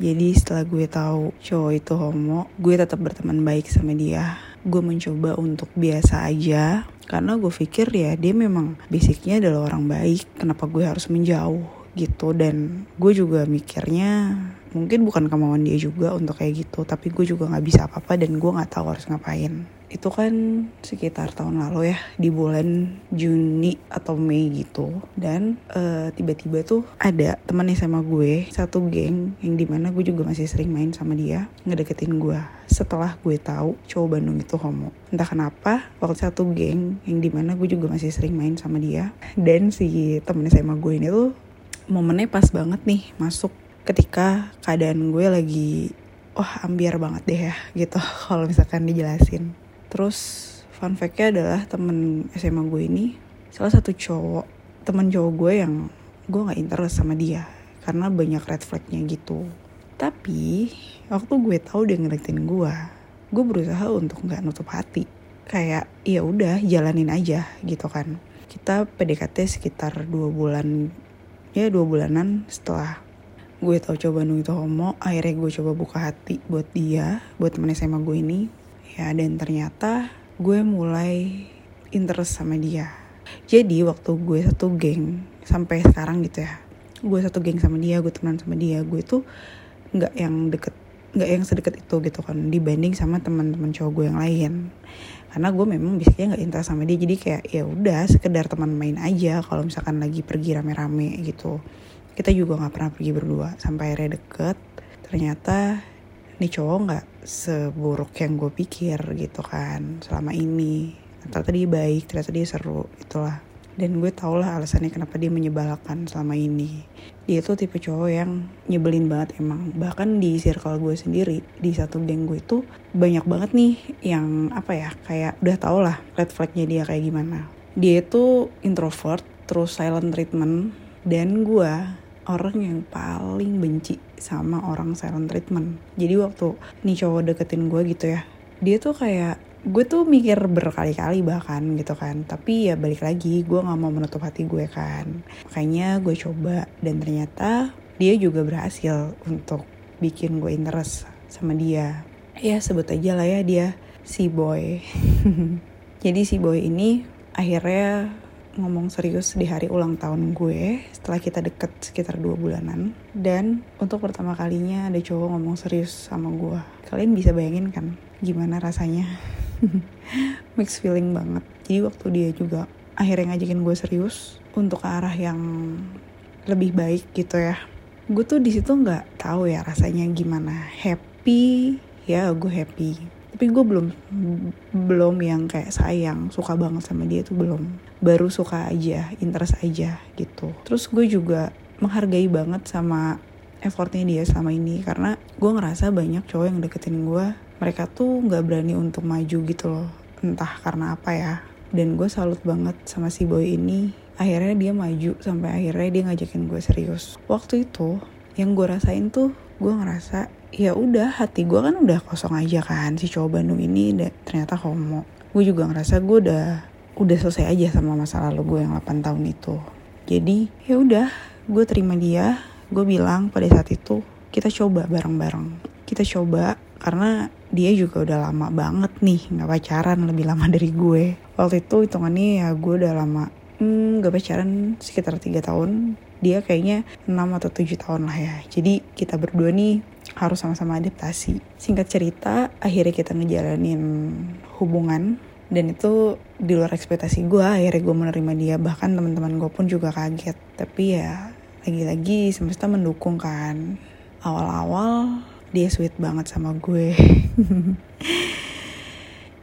Jadi setelah gue tahu cowok itu homo, gue tetap berteman baik sama dia. Gue mencoba untuk biasa aja, karena gue pikir ya dia memang basicnya adalah orang baik. Kenapa gue harus menjauh gitu? Dan gue juga mikirnya mungkin bukan kemauan dia juga untuk kayak gitu, tapi gue juga nggak bisa apa-apa dan gue nggak tahu harus ngapain. Itu kan sekitar tahun lalu ya di bulan Juni atau Mei gitu. Dan uh, tiba-tiba tuh ada teman SMA gue satu geng yang di mana gue juga masih sering main sama dia ngedeketin gue. Setelah gue tahu cowok Bandung itu homo. Entah kenapa waktu satu geng yang di mana gue juga masih sering main sama dia dan si temen SMA gue ini tuh momennya pas banget nih masuk ketika keadaan gue lagi wah ambiar banget deh ya gitu kalau misalkan dijelasin Terus fun fact-nya adalah temen SMA gue ini salah satu cowok, temen cowok gue yang gue gak interest sama dia karena banyak red flag-nya gitu. Tapi waktu gue tahu dia ngedeketin gue, gue berusaha untuk nggak nutup hati. Kayak ya udah jalanin aja gitu kan. Kita PDKT sekitar dua bulan, ya dua bulanan setelah gue tahu coba Bandung itu homo, akhirnya gue coba buka hati buat dia, buat temen SMA gue ini. Ya dan ternyata gue mulai interest sama dia. Jadi waktu gue satu geng sampai sekarang gitu ya gue satu geng sama dia gue temenan sama dia gue tuh nggak yang deket nggak yang sedekat itu gitu kan dibanding sama teman-teman cowok gue yang lain. Karena gue memang biasanya nggak interest sama dia jadi kayak ya udah sekedar teman main aja kalau misalkan lagi pergi rame-rame gitu kita juga nggak pernah pergi berdua sampai akhirnya deket. Ternyata nih cowok nggak seburuk yang gue pikir gitu kan selama ini. Ternyata dia baik ternyata dia seru itulah. Dan gue tau lah alasannya kenapa dia menyebalkan selama ini. Dia tuh tipe cowok yang nyebelin banget emang. Bahkan di circle gue sendiri di satu geng gue itu banyak banget nih yang apa ya kayak udah tau lah red flagnya dia kayak gimana. Dia itu introvert terus silent treatment. Dan gue orang yang paling benci sama orang silent treatment. Jadi waktu nih cowok deketin gue gitu ya, dia tuh kayak gue tuh mikir berkali-kali bahkan gitu kan. Tapi ya balik lagi gue nggak mau menutup hati gue kan. Makanya gue coba dan ternyata dia juga berhasil untuk bikin gue interest sama dia. Ya sebut aja lah ya dia si boy. Jadi si boy ini akhirnya ngomong serius di hari ulang tahun gue setelah kita deket sekitar dua bulanan. Dan untuk pertama kalinya ada cowok ngomong serius sama gue. Kalian bisa bayangin kan gimana rasanya? Mix feeling banget. Jadi waktu dia juga akhirnya ngajakin gue serius untuk ke arah yang lebih baik gitu ya. Gue tuh di situ nggak tahu ya rasanya gimana. Happy? Ya gue happy tapi gue belum belum yang kayak sayang suka banget sama dia tuh belum. Baru suka aja interest aja gitu. Terus gue juga menghargai banget sama effortnya dia selama ini. Karena gue ngerasa banyak cowok yang deketin gue mereka tuh nggak berani untuk maju gitu loh. Entah karena apa ya. Dan gue salut banget sama si boy ini. Akhirnya dia maju sampai akhirnya dia ngajakin gue serius. Waktu itu yang gue rasain tuh gue ngerasa ya udah hati gue kan udah kosong aja kan si cowok Bandung ini ternyata homo. Gue juga ngerasa gue udah udah selesai aja sama masa lalu gue yang 8 tahun itu. Jadi ya udah gue terima dia. Gue bilang pada saat itu kita coba bareng-bareng. Kita coba karena dia juga udah lama banget nih nggak pacaran lebih lama dari gue. Waktu itu hitungannya ya gue udah lama hmm, gak pacaran sekitar tiga tahun. Dia kayaknya 6 atau 7 tahun lah ya. Jadi kita berdua nih harus sama-sama adaptasi. Singkat cerita, akhirnya kita ngejalanin hubungan. Dan itu di luar ekspektasi gue akhirnya gue menerima dia. Bahkan teman-teman gue pun juga kaget. Tapi ya lagi-lagi semesta mendukung kan. Awal-awal dia sweet banget sama gue.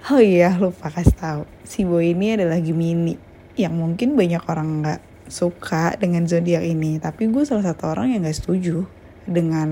Oh iya lupa kasih tahu. Si boy ini adalah Gemini yang mungkin banyak orang nggak suka dengan zodiak ini. Tapi gue salah satu orang yang gak setuju dengan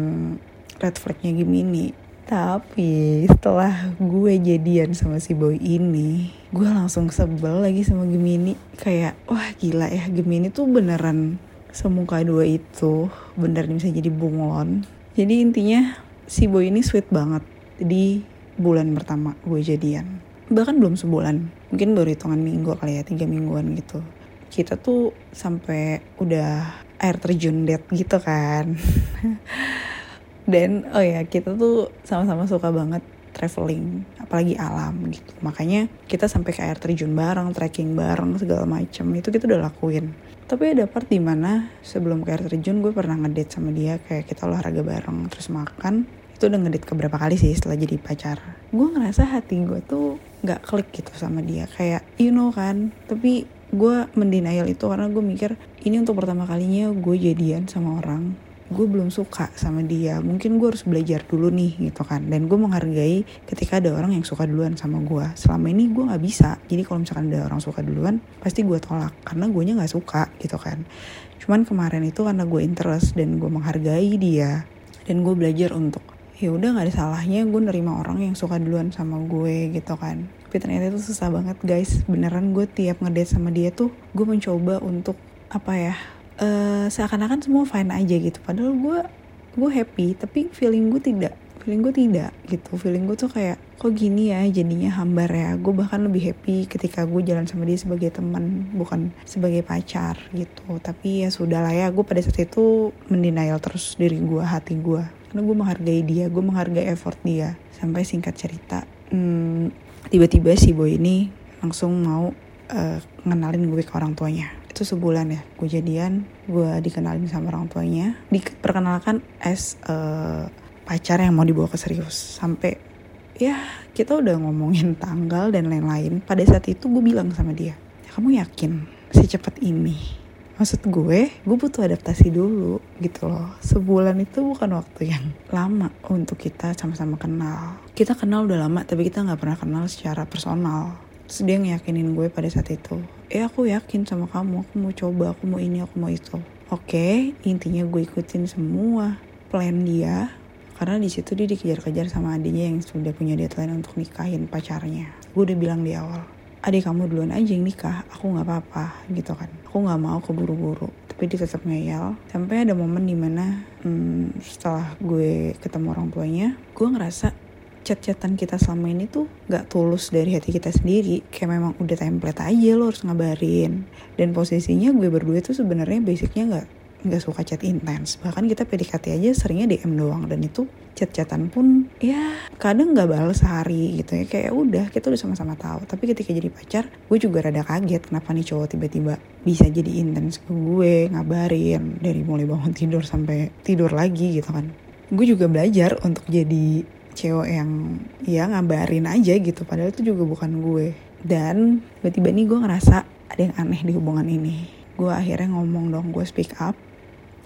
red flagnya Gemini. Tapi setelah gue jadian sama si boy ini gue langsung sebel lagi sama Gemini. Kayak wah gila ya Gemini tuh beneran semuka dua itu. Bener bisa jadi bunglon. Jadi intinya si boy ini sweet banget di bulan pertama gue jadian bahkan belum sebulan. Mungkin baru hitungan minggu kali ya tiga mingguan gitu. Kita tuh sampai udah air terjun dead gitu kan. Dan oh ya kita tuh sama-sama suka banget traveling apalagi alam gitu. Makanya kita sampai ke air terjun bareng trekking bareng segala macam itu kita udah lakuin. Tapi ada part di mana sebelum ke air terjun gue pernah ngedate sama dia kayak kita olahraga bareng terus makan itu udah ngedate keberapa kali sih setelah jadi pacar. Gue ngerasa hati gue tuh nggak klik gitu sama dia. Kayak you know kan? Tapi gue mendenial itu karena gue mikir ini untuk pertama kalinya gue jadian sama orang. Gue belum suka sama dia. Mungkin gue harus belajar dulu nih gitu kan? Dan gue menghargai ketika ada orang yang suka duluan sama gue selama ini gue nggak bisa. Jadi kalau misalkan ada orang suka duluan pasti gue tolak. Karena gue nya nggak suka gitu kan? Cuman kemarin itu karena gue interest dan gue menghargai dia dan gue belajar untuk ya udah nggak ada salahnya gue nerima orang yang suka duluan sama gue gitu kan. Tapi ternyata itu susah banget guys. Beneran gue tiap ngedate sama dia tuh gue mencoba untuk apa ya uh, seakan-akan semua fine aja gitu. Padahal gue gue happy tapi feeling gue tidak feeling gue tidak gitu. Feeling gue tuh kayak kok gini ya jadinya hambar ya. Gue bahkan lebih happy ketika gue jalan sama dia sebagai teman bukan sebagai pacar gitu. Tapi ya sudah lah ya gue pada saat itu mendenial terus diri gue hati gue karena gue menghargai dia gue menghargai effort dia. Sampai singkat cerita hmm, tiba-tiba si boy ini langsung mau uh, ngenalin gue ke orang tuanya. Itu sebulan ya gue jadian gue dikenalin sama orang tuanya. Diperkenalkan as uh, pacar yang mau dibawa ke serius. Sampai ya kita udah ngomongin tanggal dan lain-lain. Pada saat itu gue bilang sama dia kamu yakin secepat ini maksud gue gue butuh adaptasi dulu gitu loh sebulan itu bukan waktu yang lama untuk kita sama-sama kenal kita kenal udah lama tapi kita nggak pernah kenal secara personal Terus dia ngeyakinin gue pada saat itu. Eh aku yakin sama kamu, aku mau coba, aku mau ini, aku mau itu. Oke, intinya gue ikutin semua plan dia. Karena di situ dia dikejar-kejar sama adiknya yang sudah punya deadline untuk nikahin pacarnya. Gue udah bilang di awal, adik kamu duluan aja yang nikah, aku nggak apa-apa gitu kan. Aku nggak mau keburu-buru. Tapi dia tetap ngeyel. Sampai ada momen di mana hmm, setelah gue ketemu orang tuanya, gue ngerasa chat-chatan kita selama ini tuh gak tulus dari hati kita sendiri kayak memang udah template aja lo harus ngabarin dan posisinya gue berdua tuh sebenarnya basicnya gak nggak suka chat intens. Bahkan kita PDKT aja seringnya DM doang dan itu chat-chatan pun ya kadang nggak balas sehari gitu ya. Kayak udah kita udah sama-sama tahu. Tapi ketika jadi pacar gue juga rada kaget kenapa nih cowok tiba-tiba bisa jadi intens ke gue ngabarin dari mulai bangun tidur sampai tidur lagi gitu kan. Gue juga belajar untuk jadi cewek yang ya ngabarin aja gitu. Padahal itu juga bukan gue. Dan tiba-tiba nih gue ngerasa ada yang aneh di hubungan ini. Gue akhirnya ngomong dong gue speak up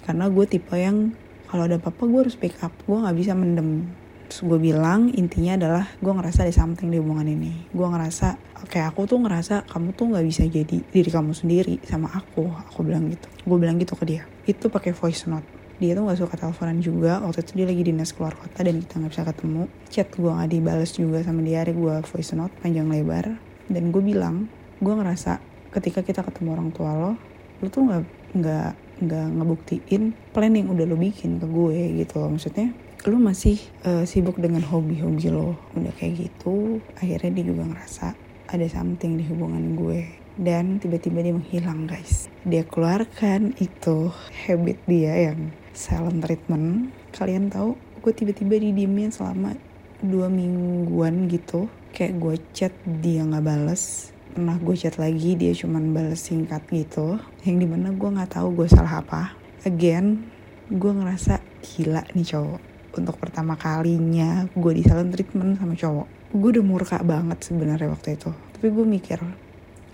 karena gue tipe yang kalau ada apa-apa gue harus speak up. Gue nggak bisa mendem. Terus gue bilang intinya adalah gue ngerasa ada something di hubungan ini. Gue ngerasa kayak aku tuh ngerasa kamu tuh nggak bisa jadi diri kamu sendiri sama aku. Aku bilang gitu. Gue bilang gitu ke dia. Itu pakai voice note. Dia tuh gak suka teleponan juga. Waktu itu dia lagi dinas keluar kota dan kita nggak bisa ketemu. Chat gue gak dibales juga sama dia. Hari gue voice note panjang lebar. Dan gue bilang gue ngerasa ketika kita ketemu orang tua lo lo tuh nggak nggak nggak ngebuktiin plan yang udah lo bikin ke gue gitu loh. Maksudnya lo masih uh, sibuk dengan hobi-hobi lo udah kayak gitu akhirnya dia juga ngerasa ada something di hubungan gue. Dan tiba-tiba dia menghilang guys. Dia keluarkan itu habit dia yang silent treatment. Kalian tahu gue tiba-tiba didiemin selama dua mingguan gitu. Kayak gue chat dia nggak bales pernah gue chat lagi dia cuman bales singkat gitu. Yang di mana gue nggak tahu gue salah apa. Again gue ngerasa gila nih cowok. Untuk pertama kalinya gue di silent treatment sama cowok. Gue udah murka banget sebenarnya waktu itu. Tapi gue mikir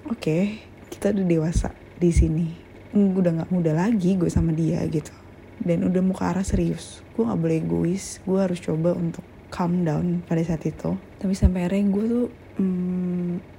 oke okay, kita udah dewasa di sini. Udah nggak muda lagi gue sama dia gitu. Dan udah mau ke arah serius. Gue gak boleh egois. Gue harus coba untuk calm down pada saat itu. Tapi sampai akhirnya gue tuh hmm,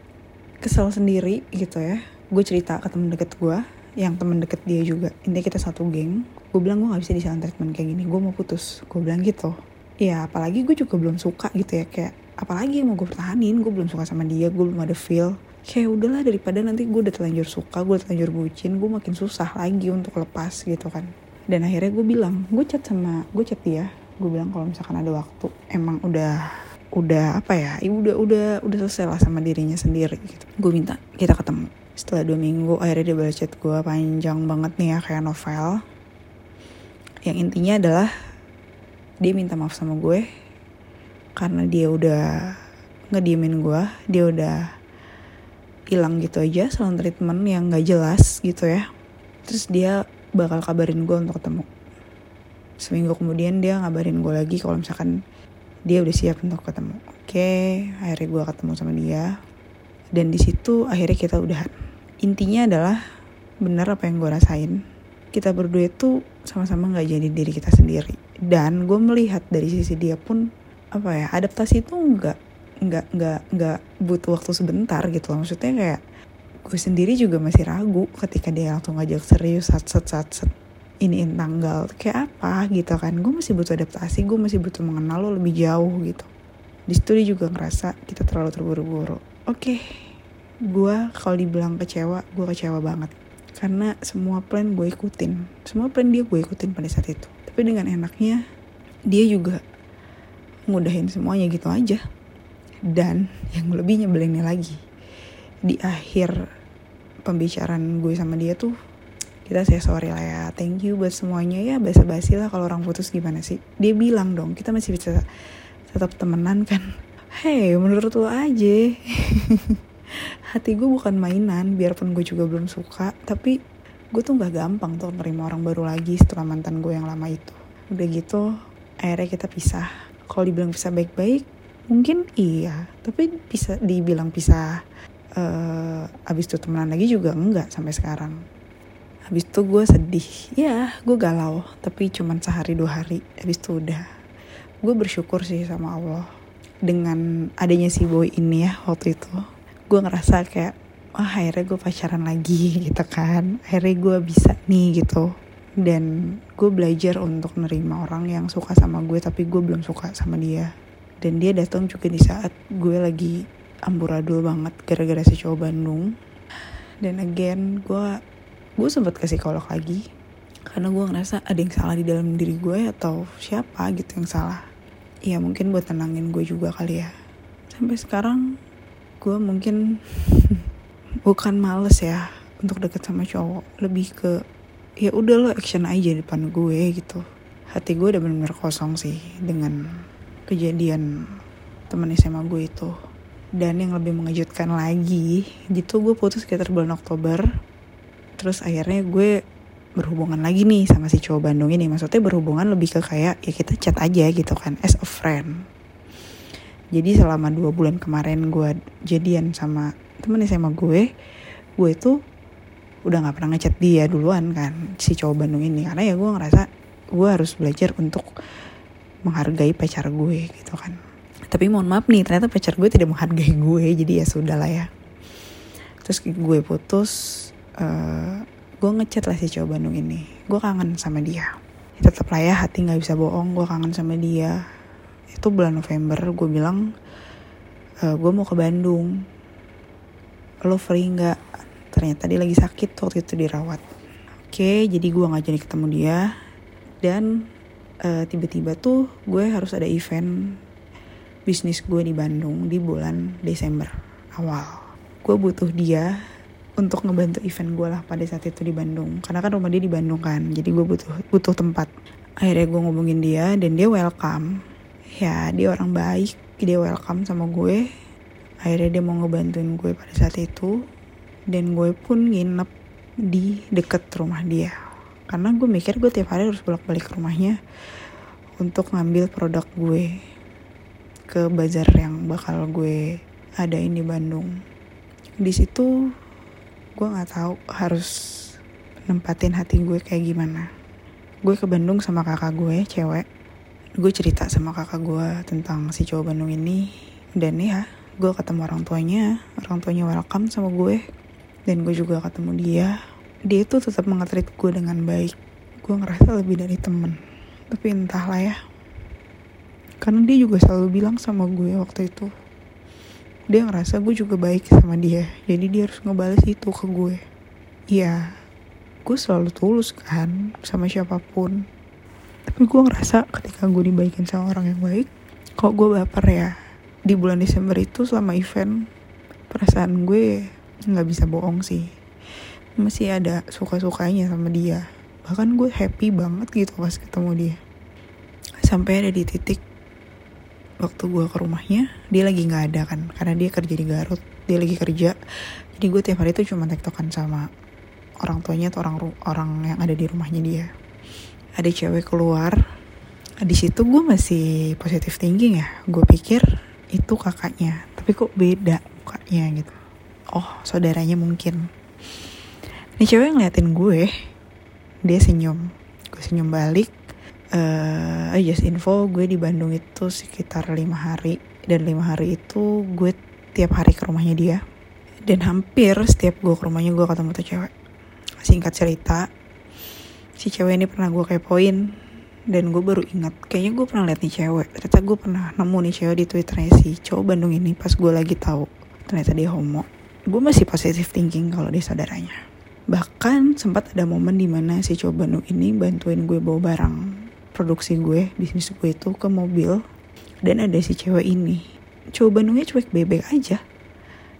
kesel sendiri gitu ya. Gue cerita ke temen deket gue yang temen deket dia juga. Intinya kita satu geng. Gue bilang gue gak bisa di treatment kayak gini. Gue mau putus. Gue bilang gitu. Ya apalagi gue juga belum suka gitu ya. Kayak apalagi mau gue pertahanin gue belum suka sama dia gue belum ada feel. Kayak udahlah daripada nanti gue udah terlanjur suka gue udah terlanjur bucin gue makin susah lagi untuk lepas gitu kan. Dan akhirnya gue bilang gue chat sama gue chat dia. Gue bilang kalau misalkan ada waktu emang udah udah apa ya, ya udah udah udah selesai lah sama dirinya sendiri gitu. Gue minta kita ketemu. Setelah dua minggu akhirnya dia balas chat gue panjang banget nih ya kayak novel. Yang intinya adalah dia minta maaf sama gue karena dia udah ngediemin gue dia udah hilang gitu aja saling treatment yang gak jelas gitu ya. Terus dia bakal kabarin gue untuk ketemu. Seminggu kemudian dia ngabarin gue lagi kalau misalkan dia udah siap untuk ketemu. Oke akhirnya gue ketemu sama dia. Dan di situ akhirnya kita udahan intinya adalah benar apa yang gue rasain. Kita berdua itu sama-sama nggak jadi diri kita sendiri. Dan gue melihat dari sisi dia pun apa ya adaptasi itu nggak nggak nggak nggak butuh waktu sebentar gitu loh. Maksudnya kayak gue sendiri juga masih ragu ketika dia langsung ngajak serius sat sat sat sat ini tanggal kayak apa gitu kan. Gue masih butuh adaptasi gue masih butuh mengenal lo lebih jauh gitu. Di situ dia juga ngerasa kita terlalu terburu-buru. Oke okay. gue kalau dibilang kecewa gue kecewa banget. Karena semua plan gue ikutin. Semua plan dia gue ikutin pada saat itu. Tapi dengan enaknya dia juga ngudahin semuanya gitu aja. Dan yang lebih nyebelinnya lagi di akhir pembicaraan gue sama dia tuh kita saya sorry lah ya. Thank you buat semuanya ya. Basa basi lah kalau orang putus gimana sih? Dia bilang dong kita masih bisa tetap temenan kan? Hey menurut lo aja. Hati gue bukan mainan biarpun gue juga belum suka. Tapi gue tuh nggak gampang tuh nerima orang baru lagi setelah mantan gue yang lama itu. Udah gitu akhirnya kita pisah. Kalau dibilang pisah baik-baik mungkin iya. Tapi bisa dibilang pisah uh, abis itu temenan lagi juga enggak sampai sekarang habis itu gue sedih. Ya gue galau tapi cuman sehari dua hari. Habis itu udah. Gue bersyukur sih sama Allah. Dengan adanya si boy ini ya waktu itu gue ngerasa kayak wah akhirnya gue pacaran lagi gitu kan. Akhirnya gue bisa nih gitu. Dan gue belajar untuk nerima orang yang suka sama gue tapi gue belum suka sama dia. Dan dia datang juga di saat gue lagi amburadul banget gara-gara si cowok Bandung. Dan again gue gue sempat ke psikolog lagi. Karena gue ngerasa ada yang salah di dalam diri gue atau siapa gitu yang salah. Ya mungkin buat tenangin gue juga kali ya. Sampai sekarang gue mungkin bukan males ya untuk deket sama cowok. Lebih ke ya udah lo action aja di depan gue gitu. Hati gue udah bener-bener kosong sih dengan kejadian temen SMA gue itu. Dan yang lebih mengejutkan lagi gitu gue putus sekitar bulan Oktober terus akhirnya gue berhubungan lagi nih sama si cowok Bandung ini. Maksudnya berhubungan lebih ke kayak ya kita chat aja gitu kan as a friend. Jadi selama dua bulan kemarin gue jadian sama temen sama gue gue itu udah nggak pernah ngechat dia duluan kan si cowok Bandung ini. Karena ya gue ngerasa gue harus belajar untuk menghargai pacar gue gitu kan. Tapi mohon maaf nih ternyata pacar gue tidak menghargai gue jadi ya sudah lah ya. Terus gue putus uh, eh, gue ngechat lah si cowok Bandung ini. Gue kangen sama dia. Ya, tetap lah ya hati nggak bisa bohong gue kangen sama dia. Itu bulan November gue bilang uh, eh, gue mau ke Bandung. Lo free nggak? Ternyata dia lagi sakit waktu itu dirawat. Oke jadi gue nggak jadi ketemu dia. Dan uh, tiba-tiba tuh gue harus ada event bisnis gue di Bandung di bulan Desember awal. Gue butuh dia untuk ngebantu event gue lah pada saat itu di Bandung. Karena kan rumah dia di Bandung kan jadi gue butuh butuh tempat. Akhirnya gue ngomongin dia dan dia welcome. Ya dia orang baik dia welcome sama gue. Akhirnya dia mau ngebantuin gue pada saat itu dan gue pun nginep di deket rumah dia. Karena gue mikir gue tiap hari harus bolak-balik ke rumahnya untuk ngambil produk gue ke bazar yang bakal gue adain di Bandung. Di situ gue nggak tahu harus nempatin hati gue kayak gimana. Gue ke Bandung sama kakak gue cewek. Gue cerita sama kakak gue tentang si cowok Bandung ini. Dan ya gue ketemu orang tuanya. Orang tuanya welcome sama gue. Dan gue juga ketemu dia. Dia itu tetap mengatrit gue dengan baik. Gue ngerasa lebih dari temen. Tapi entahlah ya. Karena dia juga selalu bilang sama gue waktu itu dia ngerasa gue juga baik sama dia. Jadi dia harus ngebales itu ke gue. Ya gue selalu tulus kan sama siapa pun. Tapi gue ngerasa ketika gue dibaikin sama orang yang baik kok gue baper ya? Di bulan Desember itu selama event perasaan gue nggak bisa bohong sih. Masih ada suka-sukanya sama dia. Bahkan gue happy banget gitu pas ketemu dia. Sampai ada di titik waktu gue ke rumahnya dia lagi nggak ada kan karena dia kerja di Garut dia lagi kerja. Jadi gue tiap hari tuh cuma tektokan sama orang tuanya atau orang orang yang ada di rumahnya dia. Ada cewek keluar di situ gue masih positif thinking ya. Gue pikir itu kakaknya tapi kok beda mukanya gitu. Oh saudaranya mungkin. Ini cewek ngeliatin gue dia senyum. Gue senyum balik uh, just info gue di Bandung itu sekitar lima hari. Dan lima hari itu gue tiap hari ke rumahnya dia. Dan hampir setiap gue ke rumahnya gue ketemu tuh cewek. Singkat cerita si cewek ini pernah gue kepoin. Dan gue baru ingat kayaknya gue pernah liat nih cewek. Ternyata gue pernah nemu nih cewek di twitternya si cowok Bandung ini pas gue lagi tahu ternyata dia homo. Gue masih positive thinking kalau dia saudaranya bahkan sempat ada momen di mana si cowok Bandung ini bantuin gue bawa barang produksi gue bisnis gue itu ke mobil dan ada si cewek ini. Cowok Bandungnya cuek bebek aja.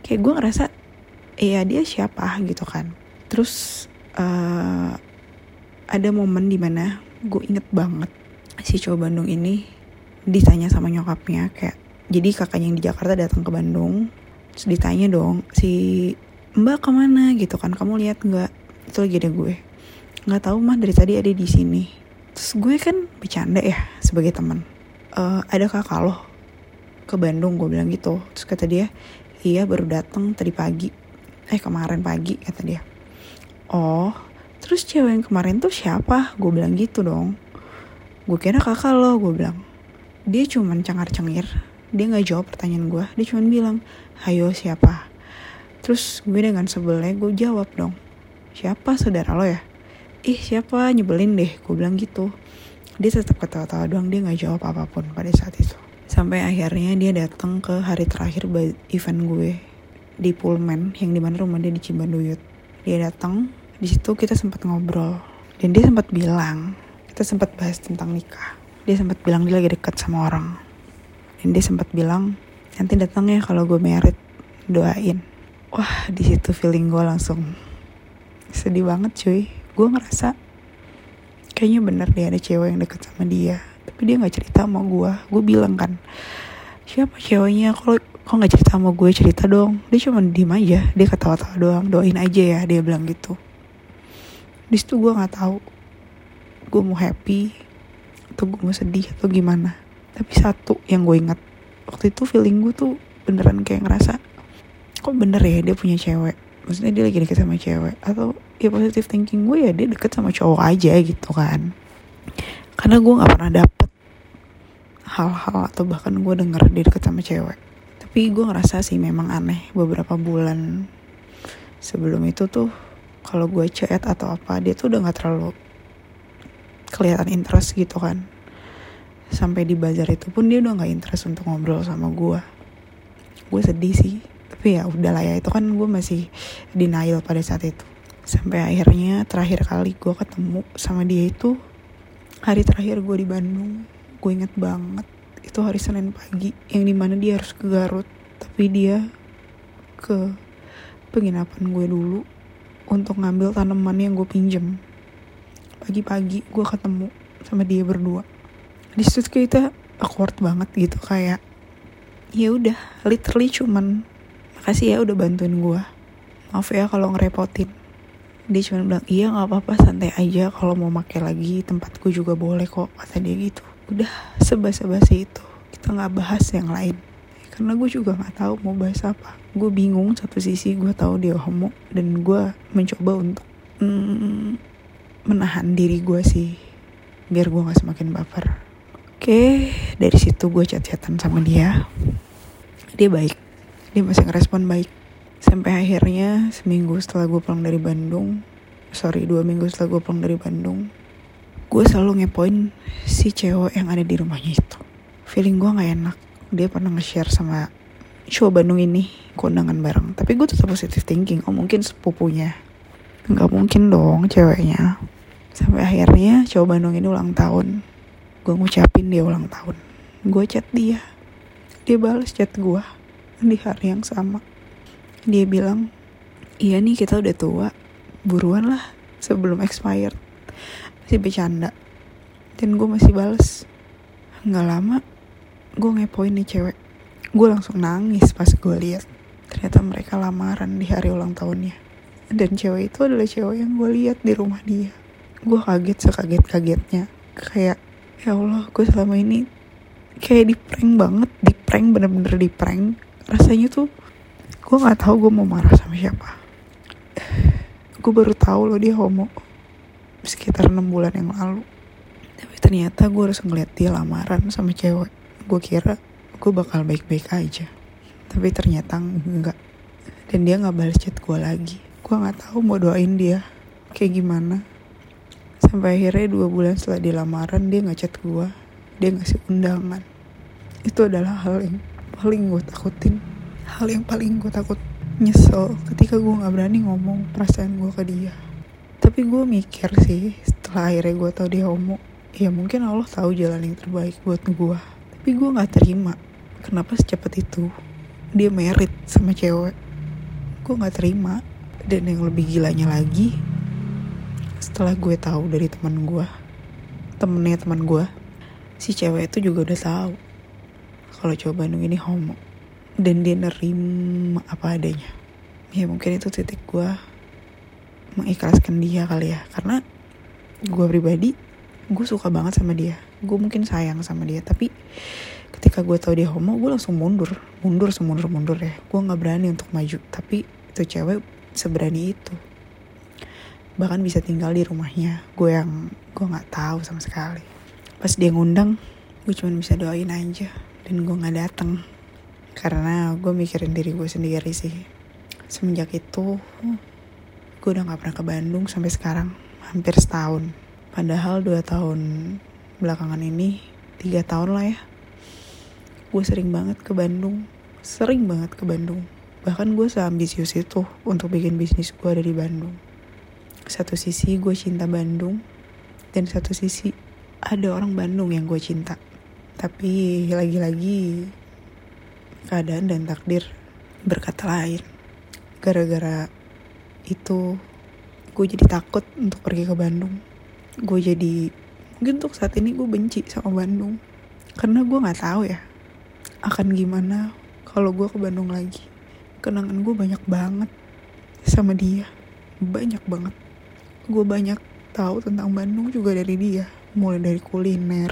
Kayak gue ngerasa iya dia siapa? gitu kan. Terus uh, ada momen di mana gue inget banget si cowok Bandung ini ditanya sama nyokapnya kayak jadi kakaknya yang di Jakarta datang ke Bandung? Terus ditanya dong si mbak ke mana? Gitu kan kamu lihat nggak? Itu lagi ada gue. Nggak tahu mah dari tadi ada di sini terus gue kan bercanda ya sebagai teman. Uh, ada kakak loh ke Bandung gue bilang gitu. Terus kata dia iya baru datang tadi pagi. Eh kemarin pagi kata dia. Oh terus cewek yang kemarin tuh siapa? Gue bilang gitu dong. Gue kira kakak lo gue bilang. Dia cuman cengar cengir dia nggak jawab pertanyaan gue. Dia cuman bilang hayo siapa? Terus gue dengan sebelnya gue jawab dong. Siapa saudara lo ya ih siapa? Nyebelin deh gue bilang gitu. Dia tetap ketawa-tawa doang dia nggak jawab apa pun pada saat itu. Sampai akhirnya dia datang ke hari terakhir event gue di Pullman yang di mana rumah dia di Cibanduyut dia datang di situ kita sempat ngobrol dan dia sempat bilang kita sempat bahas tentang nikah. Dia sempat bilang dia lagi dekat sama orang. Dan dia sempat bilang nanti datang ya kalau gue merit doain. Wah di situ feeling gue langsung sedih banget cuy gue ngerasa kayaknya bener dia ada cewek yang deket sama dia tapi dia nggak cerita sama gue gue bilang kan siapa ceweknya? Kalau kok nggak cerita sama gue cerita dong. Dia cuma diem aja dia ketawa-tawa doang doain aja ya dia bilang gitu. Di situ gue nggak tahu gue mau happy atau gue mau sedih atau gimana. Tapi satu yang gue ingat waktu itu feeling gue tuh beneran kayak ngerasa kok bener ya dia punya cewek? Maksudnya dia lagi deket sama cewek? Atau ya positive thinking gue ya dia deket sama cowok aja gitu kan. Karena gue nggak pernah dapet hal-hal atau bahkan gue denger dia deket sama cewek. Tapi gue ngerasa sih memang aneh beberapa bulan sebelum itu tuh kalau gue chat atau apa dia tuh udah nggak terlalu kelihatan interest gitu kan. Sampai di bazar itu pun dia udah nggak interest untuk ngobrol sama gue. Gue sedih sih tapi ya udah lah ya itu kan gue masih denial pada saat itu sampai akhirnya terakhir kali gue ketemu sama dia itu hari terakhir gue di Bandung. Gue inget banget itu hari Senin pagi yang di mana dia harus ke Garut. Tapi dia ke penginapan gue dulu untuk ngambil tanaman yang gue pinjem. Pagi-pagi gue ketemu sama dia berdua. Di situ kita awkward banget gitu kayak ya udah literally cuman makasih ya udah bantuin gue maaf ya kalau ngerepotin dia cuma bilang iya nggak apa-apa santai aja. Kalau mau pakai lagi tempatku juga boleh kok kata dia gitu. Udah sebasa-basi itu kita nggak bahas yang lain. Karena gue juga nggak tahu mau bahas apa. Gue bingung satu sisi gue tahu dia homo dan gue mencoba untuk mm, menahan diri gue sih biar gue nggak semakin baper. Oke dari situ gue chat-chatan sama dia. Dia baik. Dia masih ngerespon baik sampai akhirnya seminggu setelah gue pulang dari Bandung sorry dua minggu setelah gue pulang dari Bandung gue selalu ngepoin si cewek yang ada di rumahnya itu. Feeling gue nggak enak. Dia pernah nge-share sama cowok Bandung ini kondangan bareng. Tapi gue tetap positive thinking oh mungkin sepupunya. Nggak mungkin dong ceweknya. Sampai akhirnya cowok Bandung ini ulang tahun. Gue ngucapin dia ulang tahun. Gue chat dia. Dia balas chat gue di hari yang sama dia bilang iya nih kita udah tua buruan lah sebelum expired masih bercanda. Dan gue masih balas nggak lama gue ngepoin nih cewek. Gue langsung nangis pas gue lihat ternyata mereka lamaran di hari ulang tahunnya. Dan cewek itu adalah cewek yang gue lihat di rumah dia. Gue kaget sekaget kagetnya kayak ya Allah gue selama ini kayak di prank banget di prank bener-bener di prank. Rasanya tuh gue nggak tahu gue mau marah sama siapa. Gue baru tahu loh dia homo sekitar enam bulan yang lalu. Tapi ternyata gue harus ngeliat dia lamaran sama cewek. Gue kira gue bakal baik-baik aja. Tapi ternyata enggak. Dan dia nggak balas chat gue lagi. Gue nggak tahu mau doain dia kayak gimana. Sampai akhirnya dua bulan setelah dia lamaran dia nggak chat gue dia ngasih undangan. Itu adalah hal yang paling gue takutin hal yang paling gue takut nyesel ketika gue nggak berani ngomong perasaan gue ke dia. Tapi gue mikir sih setelah akhirnya gue tau dia homo ya mungkin Allah tahu jalan yang terbaik buat gue tapi gue nggak terima kenapa secepat itu dia merit sama cewek. Gue nggak terima. Dan yang lebih gilanya lagi setelah gue tahu dari teman gue temennya teman gue si cewek itu juga udah tahu kalau coba Bandung ini homo dan dia nerima apa adanya. Ya mungkin itu titik gue mengikhlaskan dia kali ya. Karena gue pribadi gue suka banget sama dia. Gue mungkin sayang sama dia tapi ketika gue tahu dia homo gue langsung mundur. Mundur semundur mundur ya. Gue nggak berani untuk maju. Tapi itu cewek seberani itu. Bahkan bisa tinggal di rumahnya. Gue yang gue nggak tahu sama sekali. Pas dia ngundang gue cuma bisa doain aja. Dan gue nggak datang karena gue mikirin diri gue sendiri sih. Semenjak itu gue udah nggak pernah ke Bandung sampai sekarang. Hampir setahun. Padahal dua tahun belakangan ini tiga tahun lah ya gue sering banget ke Bandung. Sering banget ke Bandung. Bahkan gue seambisius itu untuk bikin bisnis gue ada di Bandung. Satu sisi gue cinta Bandung dan satu sisi ada orang Bandung yang gue cinta. Tapi lagi-lagi keadaan dan takdir berkata lain. Gara-gara itu gue jadi takut untuk pergi ke Bandung. Gue jadi mungkin untuk saat ini gue benci sama Bandung. Karena gue nggak tahu ya akan gimana kalau gue ke Bandung lagi. Kenangan gue banyak banget sama dia. Banyak banget. Gue banyak tahu tentang Bandung juga dari dia. Mulai dari kuliner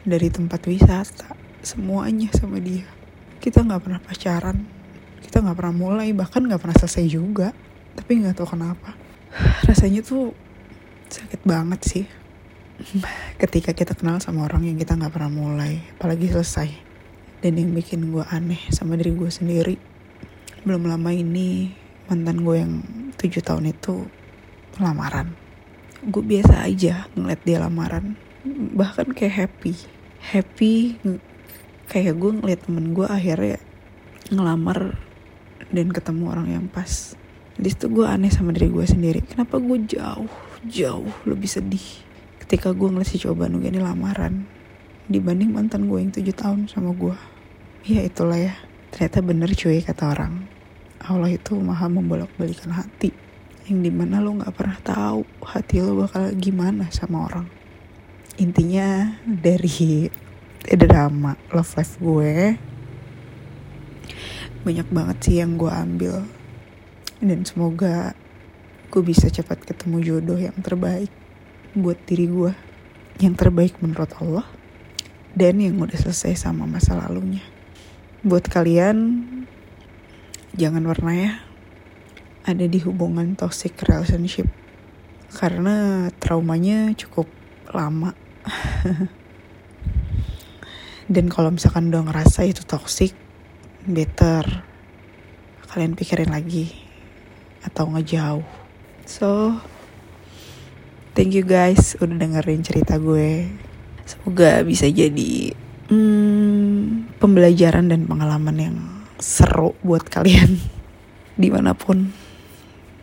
dari tempat wisata semuanya sama dia kita nggak pernah pacaran. Kita nggak pernah mulai bahkan nggak pernah selesai juga. Tapi nggak tahu kenapa. Rasanya tuh sakit banget sih. Ketika kita kenal sama orang yang kita nggak pernah mulai apalagi selesai. Dan yang bikin gue aneh sama diri gue sendiri. Belum lama ini mantan gue yang tujuh tahun itu lamaran. Gue biasa aja ngeliat dia lamaran. Bahkan kayak happy. Happy kayak gue ngeliat temen gue akhirnya ngelamar dan ketemu orang yang pas. Di situ gue aneh sama diri gue sendiri. Kenapa gue jauh jauh lebih sedih ketika gue ngeliat si cowok Bandung ini lamaran dibanding mantan gue yang tujuh tahun sama gue ya itulah ya. Ternyata bener cuy kata orang. Allah itu maha membolak balikan hati yang di mana lo nggak pernah tahu hati lo bakal gimana sama orang. Intinya dari drama love life gue. Banyak banget sih yang gue ambil. Dan semoga gue bisa cepat ketemu jodoh yang terbaik buat diri gue. Yang terbaik menurut Allah. Dan yang udah selesai sama masa lalunya. Buat kalian jangan warna ya ada di hubungan toxic relationship. Karena traumanya cukup lama dan kalau misalkan udah ngerasa itu toxic better kalian pikirin lagi atau ngejauh so Thank you guys udah dengerin cerita gue. Semoga bisa jadi hmm, pembelajaran dan pengalaman yang seru buat kalian di mana pun.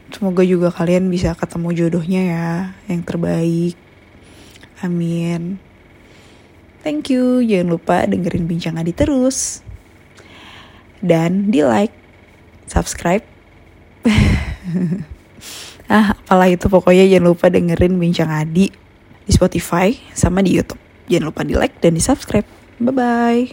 Semoga juga kalian bisa ketemu jodohnya ya yang terbaik. Amin. Thank you. Jangan lupa dengerin Bincang Adi terus. Dan di like, subscribe. ah apalah itu pokoknya jangan lupa dengerin Bincang Adi di Spotify sama di YouTube. Jangan lupa di like dan di subscribe. Bye-bye.